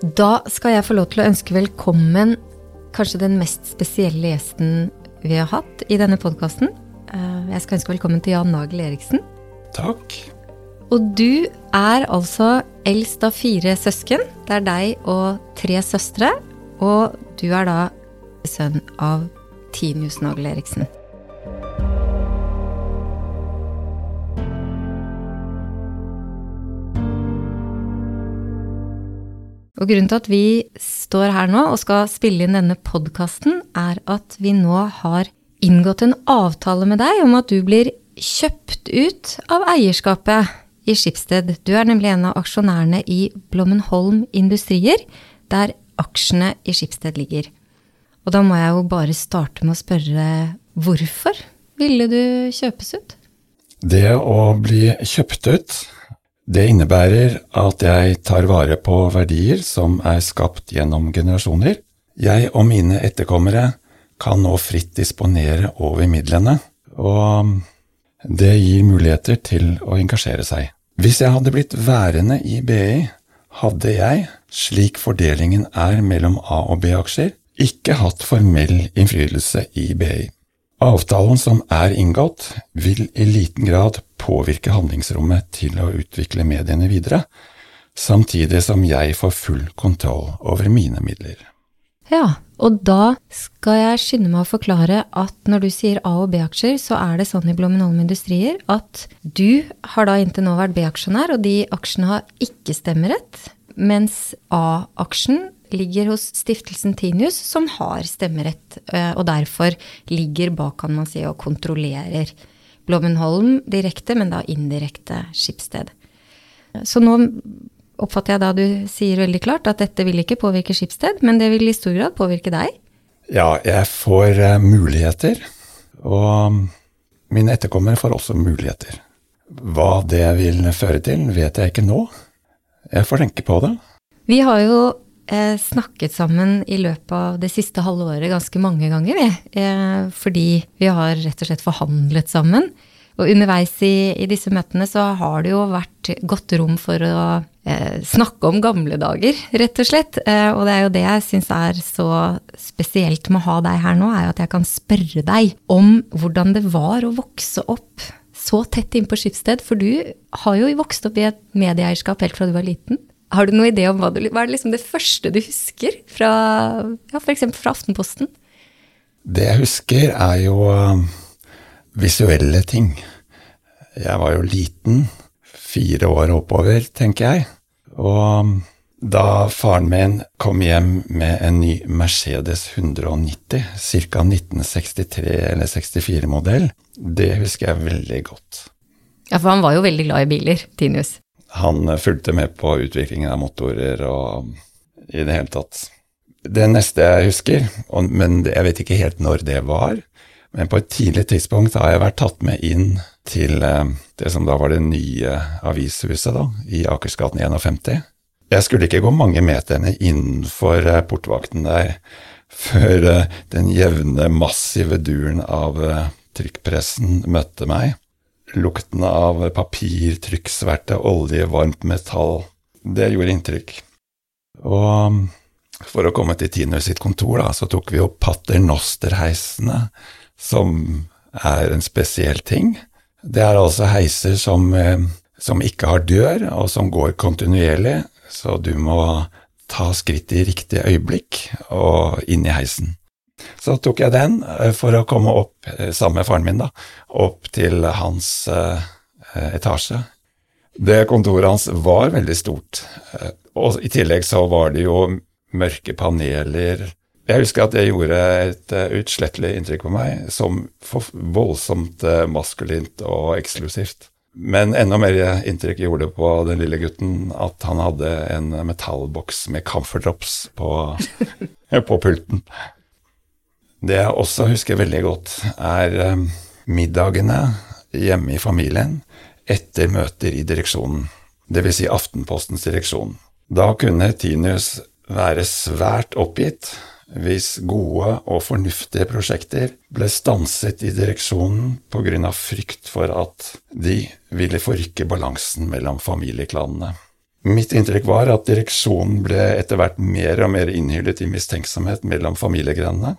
Da skal jeg få lov til å ønske velkommen kanskje den mest spesielle gjesten vi har hatt i denne podkasten. Jeg skal ønske velkommen til Jan Nagel Eriksen. Takk. Og du er altså eldst av fire søsken. Det er deg og tre søstre. Og du er da sønn av Tinius Nagel Eriksen. Og grunnen til at vi står her nå og skal spille inn denne podkasten, er at vi nå har inngått en avtale med deg om at du blir kjøpt ut av eierskapet i Skipsted. Du er nemlig en av aksjonærene i Blommenholm Industrier, der aksjene i Skipsted ligger. Og da må jeg jo bare starte med å spørre hvorfor ville du kjøpes ut? Det å bli kjøpt ut det innebærer at jeg tar vare på verdier som er skapt gjennom generasjoner. Jeg og mine etterkommere kan nå fritt disponere over midlene, og det gir muligheter til å engasjere seg. Hvis jeg hadde blitt værende i BI, hadde jeg, slik fordelingen er mellom A- og B-aksjer, ikke hatt formell innflytelse i BI. Avtalen som er inngått, vil i liten grad påvirke handlingsrommet til å utvikle mediene videre, samtidig som jeg får full kontroll over mine midler. Ja, og da skal jeg skynde meg å forklare at når du sier A- og B-aksjer, så er det sånn i Blommenholm Industrier at du har da inntil nå vært B-aksjonær, og de aksjene har ikke stemmerett, mens A-aksjen ligger hos stiftelsen Tinius, som har stemmerett, og derfor ligger bak, kan man si, og kontrollerer Blommenholm direkte, men da indirekte skipssted. Så nå oppfatter jeg da du sier veldig klart at dette vil ikke påvirke Skipsted, men det vil i stor grad påvirke deg? Ja, jeg får muligheter, og mine etterkommere får også muligheter. Hva det vil føre til, vet jeg ikke nå. Jeg får tenke på det. Vi har jo eh, snakket sammen i løpet av det siste halve året ganske mange ganger, vi. Eh, fordi vi har rett og slett forhandlet sammen. Og underveis i, i, disse møtene så har det jo vært godt rom for å eh, snakke om gamle dager, rett og slett. Eh, og det er jo det jeg syns er så spesielt med å ha deg her nå, er jo at jeg kan spørre deg om hvordan det var å vokse opp så tett innpå Skipsted. For du har jo vokst opp i et medieeierskap helt fra du var liten. Har du noen idé om hva, du, hva er liksom det første du husker fra ja, f.eks. fra Aftenposten? Det jeg husker, er jo visuelle ting. Jeg var jo liten, fire år oppover, tenker jeg. Og da faren min kom hjem med en ny Mercedes 190, ca. 1963- eller 64-modell, det husker jeg veldig godt. Ja, for han var jo veldig glad i biler, Tinius. Han fulgte med på utviklingen av motorer og i det hele tatt. Det neste jeg husker, men jeg vet ikke helt når det var, men på et tidlig tidspunkt har jeg vært tatt med inn til det som da var det nye avishuset da, i Akersgaten 51. Jeg skulle ikke gå mange meterne innenfor portvakten der før den jevne, massive duren av trykkpressen møtte meg. Lukten av papir, trykksverte, olje, varmt metall. Det gjorde inntrykk. Og for å komme til Tinus sitt kontor, da, så tok vi opp paternosterheisene, som er en spesiell ting. Det er altså heiser som, som ikke har dør, og som går kontinuerlig, så du må ta skritt i riktig øyeblikk og inn i heisen. Så tok jeg den for å komme opp, sammen med faren min, da, opp til hans eh, etasje. Det kontoret hans var veldig stort, og i tillegg så var det jo mørke paneler. Jeg husker at det gjorde et utslettelig inntrykk på meg, som voldsomt maskulint og eksklusivt. Men enda mer inntrykk gjorde det på den lille gutten at han hadde en metallboks med Comfort Drops på, på pulten. Det jeg også husker veldig godt, er middagene hjemme i familien etter møter i direksjonen, dvs. Si Aftenpostens direksjon. Da kunne Tinius være svært oppgitt hvis gode og fornuftige prosjekter ble stanset i direksjonen av frykt for at de ville forrykke balansen mellom familieklanene. Mitt inntrykk var at direksjonen ble etter hvert mer og mer innhyllet i mistenksomhet mellom familiegrenene.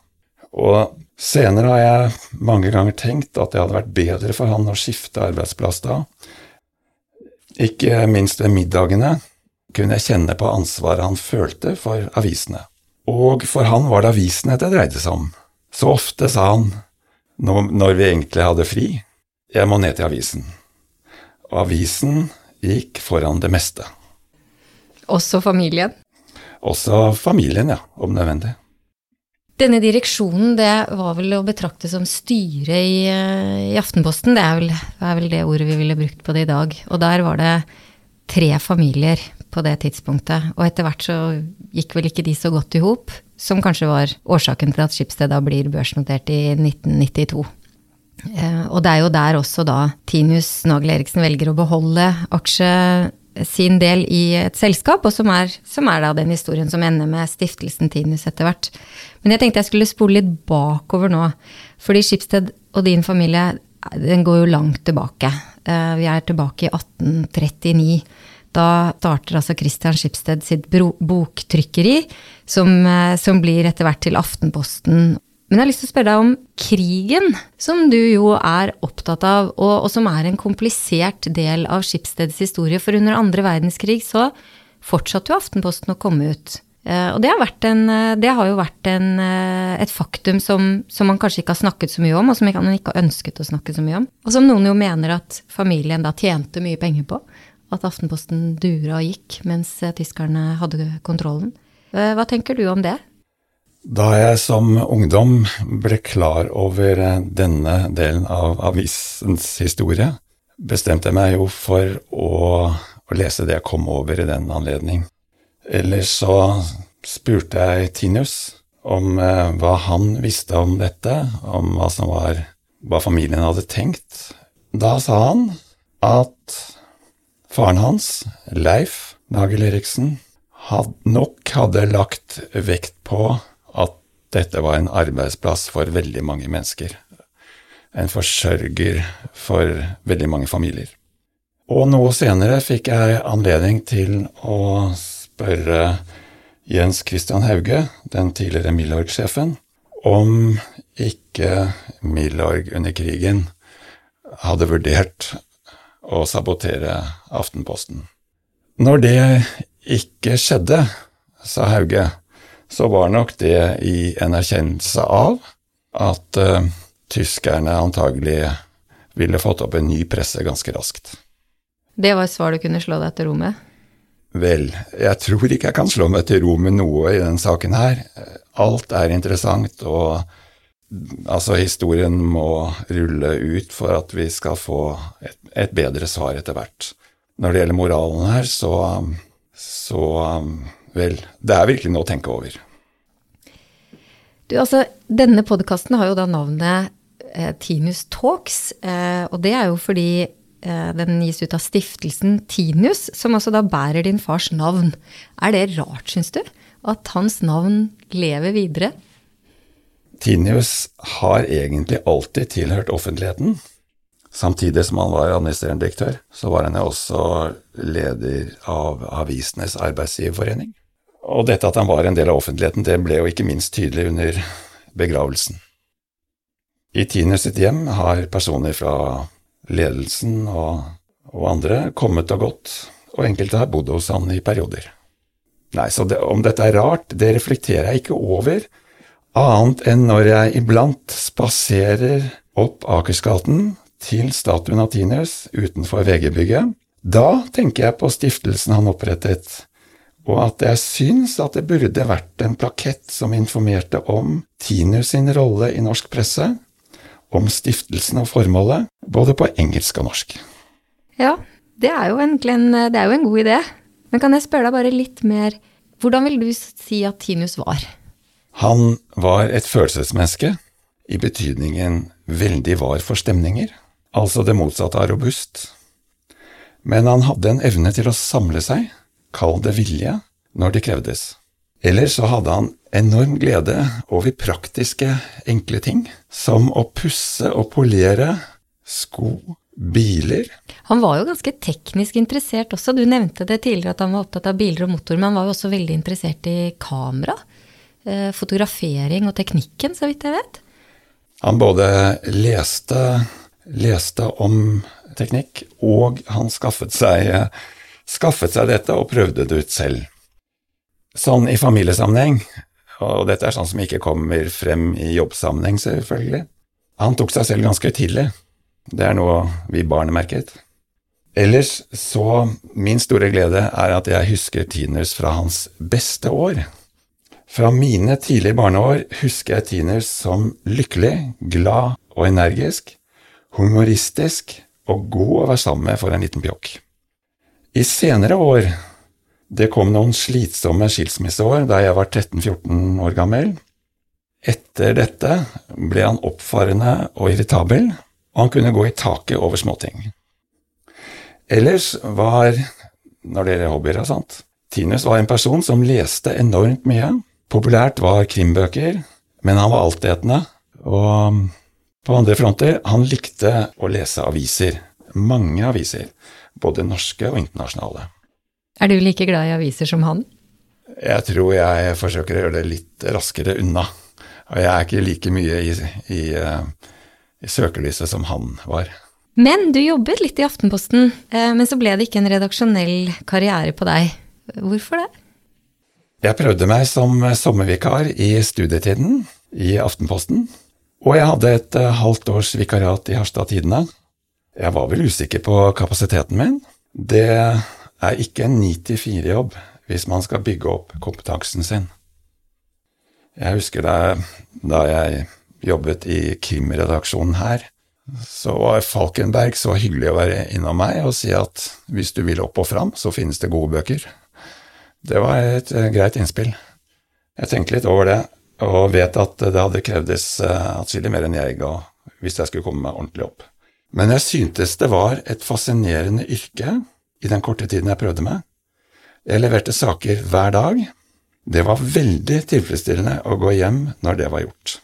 Og senere har jeg mange ganger tenkt at det hadde vært bedre for han å skifte arbeidsplass da. Ikke minst ved middagene kunne jeg kjenne på ansvaret han følte for avisene. Og for han var det avisene det dreide seg om. Så ofte sa han, når vi egentlig hadde fri, jeg må ned til avisen. Og avisen gikk foran det meste. Også familien? Også familien, ja, om nødvendig. Denne direksjonen, det var vel å betrakte som styret i, i, Aftenposten. Det er, vel, er vel det ordet vi ville brukt på det i dag. Og der var det tre familier på det tidspunktet. Og etter hvert så gikk vel ikke de så godt i hop, som kanskje var årsaken til at Schibsted da blir børsnotert i 1992. Eh, og det er jo der også da Tinius Nagel Eriksen velger å beholde aksje sin del i et selskap, og som er, som er, da den historien som ender med stiftelsen Tinus etter hvert. Men jeg tenkte jeg skulle spole litt bakover nå. Fordi Skipsted og din familie, den går jo langt tilbake. Eh, vi er tilbake i 1839. Da starter altså Christian Skipsted sitt boktrykkeri, som, eh, som blir etter hvert til Aftenposten men jeg har lyst til å spørre deg om krigen, som du jo er opptatt av, og, og som er en komplisert del av Skipsteds historie. For under andre verdenskrig så fortsatte jo Aftenposten å komme ut. Eh, og det har, en, eh, det har jo vært en, eh, et faktum som, som, man kanskje ikke har snakket så mye om, og som man ikke har ønsket å snakke så mye om. Og som noen jo mener at familien da tjente mye penger på. At Aftenposten dura og gikk mens tyskerne hadde kontrollen. Hva tenker du om det? Da jeg som ungdom ble klar over denne delen av avisens historie, bestemte jeg meg jo for å, å lese det jeg kom over i den anledning. Ellers så spurte jeg Tinius om eh, hva han visste om dette, om hva som var hva familien hadde tenkt. Da sa han at faren hans, Leif Nagel Eriksen, had, nok hadde lagt vekt på dette var en arbeidsplass for veldig mange mennesker. En forsørger for veldig mange familier. Og noe senere fikk jeg anledning til å spørre Jens Christian Hauge, den tidligere Milorg-sjefen, om ikke Milorg under krigen hadde vurdert å sabotere Aftenposten. Når det ikke skjedde, sa Hauge, så var nok det i en erkjennelse av at uh, tyskerne antagelig ville fått opp en ny presse ganske raskt. Det var et svar du kunne slå deg til ro med? Vel, jeg tror ikke jeg kan slå meg til ro med noe i denne saken her. Alt er interessant, og altså, historien må rulle ut for at vi skal få et, et bedre svar etter hvert. Når det gjelder moralen her, så, så Vel, det er virkelig noe å tenke over. Du, altså, denne podkasten har jo da navnet eh, Tinus Talks, eh, og det er jo fordi eh, den gis ut av stiftelsen Tinus, som altså da bærer din fars navn. Er det rart, syns du, at hans navn lever videre? Tinius har egentlig alltid tilhørt offentligheten. Samtidig som han var administrerende direktør, så var han jo også leder av Avisenes arbeidsgiverforening. Og dette at han var en del av offentligheten, det ble jo ikke minst tydelig under begravelsen. I Tiner sitt hjem har personer fra ledelsen og, og andre kommet og gått, og enkelte har bodd hos han i perioder. Nei, så det, om dette er rart, det reflekterer jeg ikke over, annet enn når jeg iblant spaserer opp Akersgaten til statuen av Tinius utenfor VG-bygget. Da tenker jeg på stiftelsen han opprettet og at jeg syns at det burde vært en plakett som informerte om Tinus sin rolle i norsk presse, om stiftelsen og formålet, både på engelsk og norsk. Ja, det er jo egentlig en, det er jo en god idé. Men kan jeg spørre deg bare litt mer, hvordan vil du si at Tinus var? Han var et følelsesmenneske, i betydningen veldig var for stemninger, altså det motsatte av robust. Men han hadde en evne til å samle seg, kall det vilje, når det krevdes. Eller så hadde han enorm glede over praktiske, enkle ting, som å pusse og polere sko biler. Han var jo ganske teknisk interessert også. Du nevnte det tidligere at han var opptatt av biler og motor, men han var jo også veldig interessert i kamera. Eh, fotografering og teknikken, så vidt jeg vet. Han både leste, leste om teknikk, og han skaffet seg, skaffet seg dette og prøvde det ut selv. Sånn i familiesammenheng, og dette er sånn som ikke kommer frem i jobbsammenheng, selvfølgelig. Han tok seg selv ganske tidlig. Det er noe vi barn merket. Ellers så Min store glede er at jeg husker Tinus fra hans beste år. Fra mine tidlige barneår husker jeg Tinus som lykkelig, glad og energisk, humoristisk og god å være sammen med for en liten pjokk. I senere år det kom noen slitsomme skilsmisseår da jeg var 13–14 år gammel. Etter dette ble han oppfarende og irritabel, og han kunne gå i taket over småting. Ellers var, når det gjelder hobbyer og sånt, Tinus var en person som leste enormt mye. Populært var krimbøker, men han var altetende. Og på andre fronter, han likte å lese aviser. Mange aviser, både norske og internasjonale. Er du like glad i aviser som han? Jeg tror jeg forsøker å gjøre det litt raskere unna. Og jeg er ikke like mye i, i, eh, i søkelyset som han var. Men du jobbet litt i Aftenposten, eh, men så ble det ikke en redaksjonell karriere på deg. Hvorfor det? Jeg prøvde meg som sommervikar i studietiden i Aftenposten. Og jeg hadde et eh, halvt års vikariat i Harstad Tidende. Jeg var vel usikker på kapasiteten min. Det er ikke en ni-til-fire-jobb hvis man skal bygge opp kompetansen sin. Jeg husker da, da jeg jobbet i krimredaksjonen her, så var Falkenberg så hyggelig å være innom meg og si at hvis du vil opp og fram, så finnes det gode bøker. Det var et uh, greit innspill. Jeg tenkte litt over det, og vet at det hadde krevdes uh, atskillig mer enn jeg ga hvis jeg skulle komme meg ordentlig opp. Men jeg syntes det var et fascinerende yrke i den korte tiden jeg prøvde meg. Jeg leverte saker hver dag. Det var veldig tilfredsstillende å gå hjem når det var gjort.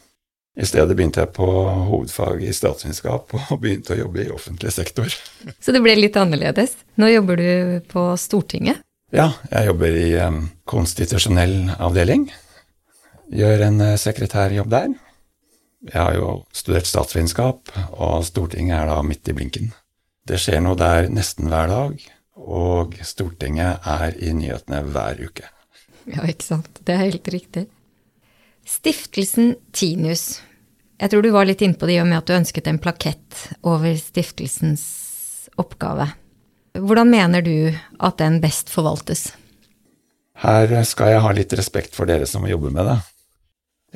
I stedet begynte jeg på hovedfag i statsvitenskap og begynte å jobbe i offentlig sektor. Så det ble litt annerledes. Nå jobber du på Stortinget? Ja, jeg jobber i konstitusjonell avdeling. Gjør en uh, sekretærjobb der. Jeg har jo studert statsvitenskap, og Stortinget er da midt i blinken. Det skjer noe der nesten hver dag, og Stortinget er i nyhetene hver uke. Ja, ikke sant. Det er helt riktig. Stiftelsen Tinus. Jeg tror du var litt inne på det i og med at du ønsket en plakett over stiftelsens oppgave. Hvordan mener du at den best forvaltes? Her skal jeg ha litt respekt for dere som jobber med det.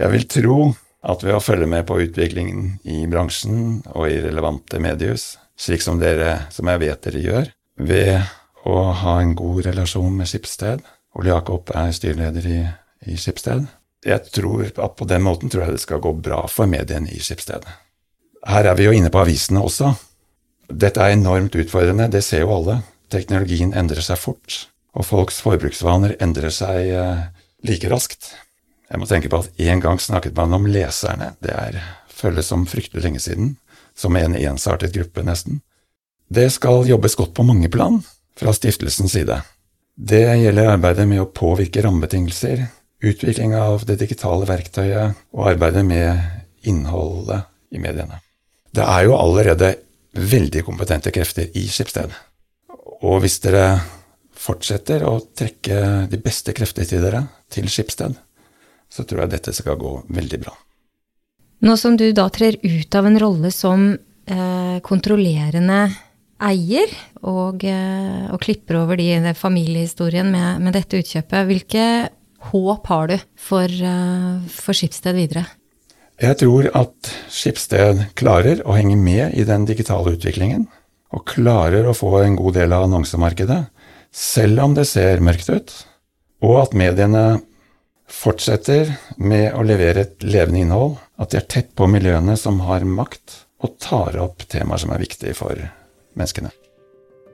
Jeg vil tro at ved å følge med på utviklingen i bransjen og i relevante mediehus, slik som dere, som jeg vet dere gjør, ved å ha en god relasjon med Skipsted. Ole Jakob er styreleder i, i Skipsted. Jeg tror at på den måten tror jeg det skal gå bra for mediene i Skipsted. Her er vi jo inne på avisene også. Dette er enormt utfordrende, det ser jo alle. Teknologien endrer seg fort, og folks forbruksvaner endrer seg eh, like raskt. Jeg må tenke på at en gang snakket man om leserne. Det er føles som fryktelig lenge siden. Som en ensartet gruppe, nesten. Det skal jobbes godt på mange plan fra stiftelsens side. Det gjelder arbeidet med å påvirke rammebetingelser, utvikling av det digitale verktøyet og arbeidet med innholdet i mediene. Det er jo allerede veldig kompetente krefter i Skipsted. Og hvis dere fortsetter å trekke de beste krefter til dere, til Skipsted, så tror jeg dette skal gå veldig bra. Nå som du da trer ut av en rolle som eh, kontrollerende eier, og, eh, og klipper over de, de familiehistorien med, med, dette utkjøpet, hvilke håp har du for, eh, for Skipsted videre? Jeg tror at Skipsted klarer å henge med i den digitale utviklingen, og klarer å få en god del av annonsemarkedet, selv om det ser mørkt ut, og at mediene fortsetter med å levere et levende innhold, at de er tett på miljøene som har makt, og tar opp temaer som er viktige for menneskene.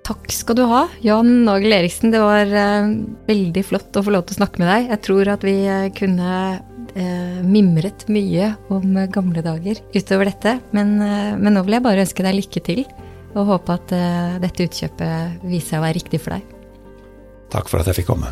Takk skal du ha, Jan Nagel Eriksen. Det var eh, veldig flott å få lov til å snakke med deg. Jeg tror at vi uh, kunne eh, mimret mye om gamle dager utover dette. Men, men, nå vil jeg bare ønske deg lykke til og håpe at uh, dette utkjøpet viser seg å være riktig for deg. Takk for at jeg fikk komme.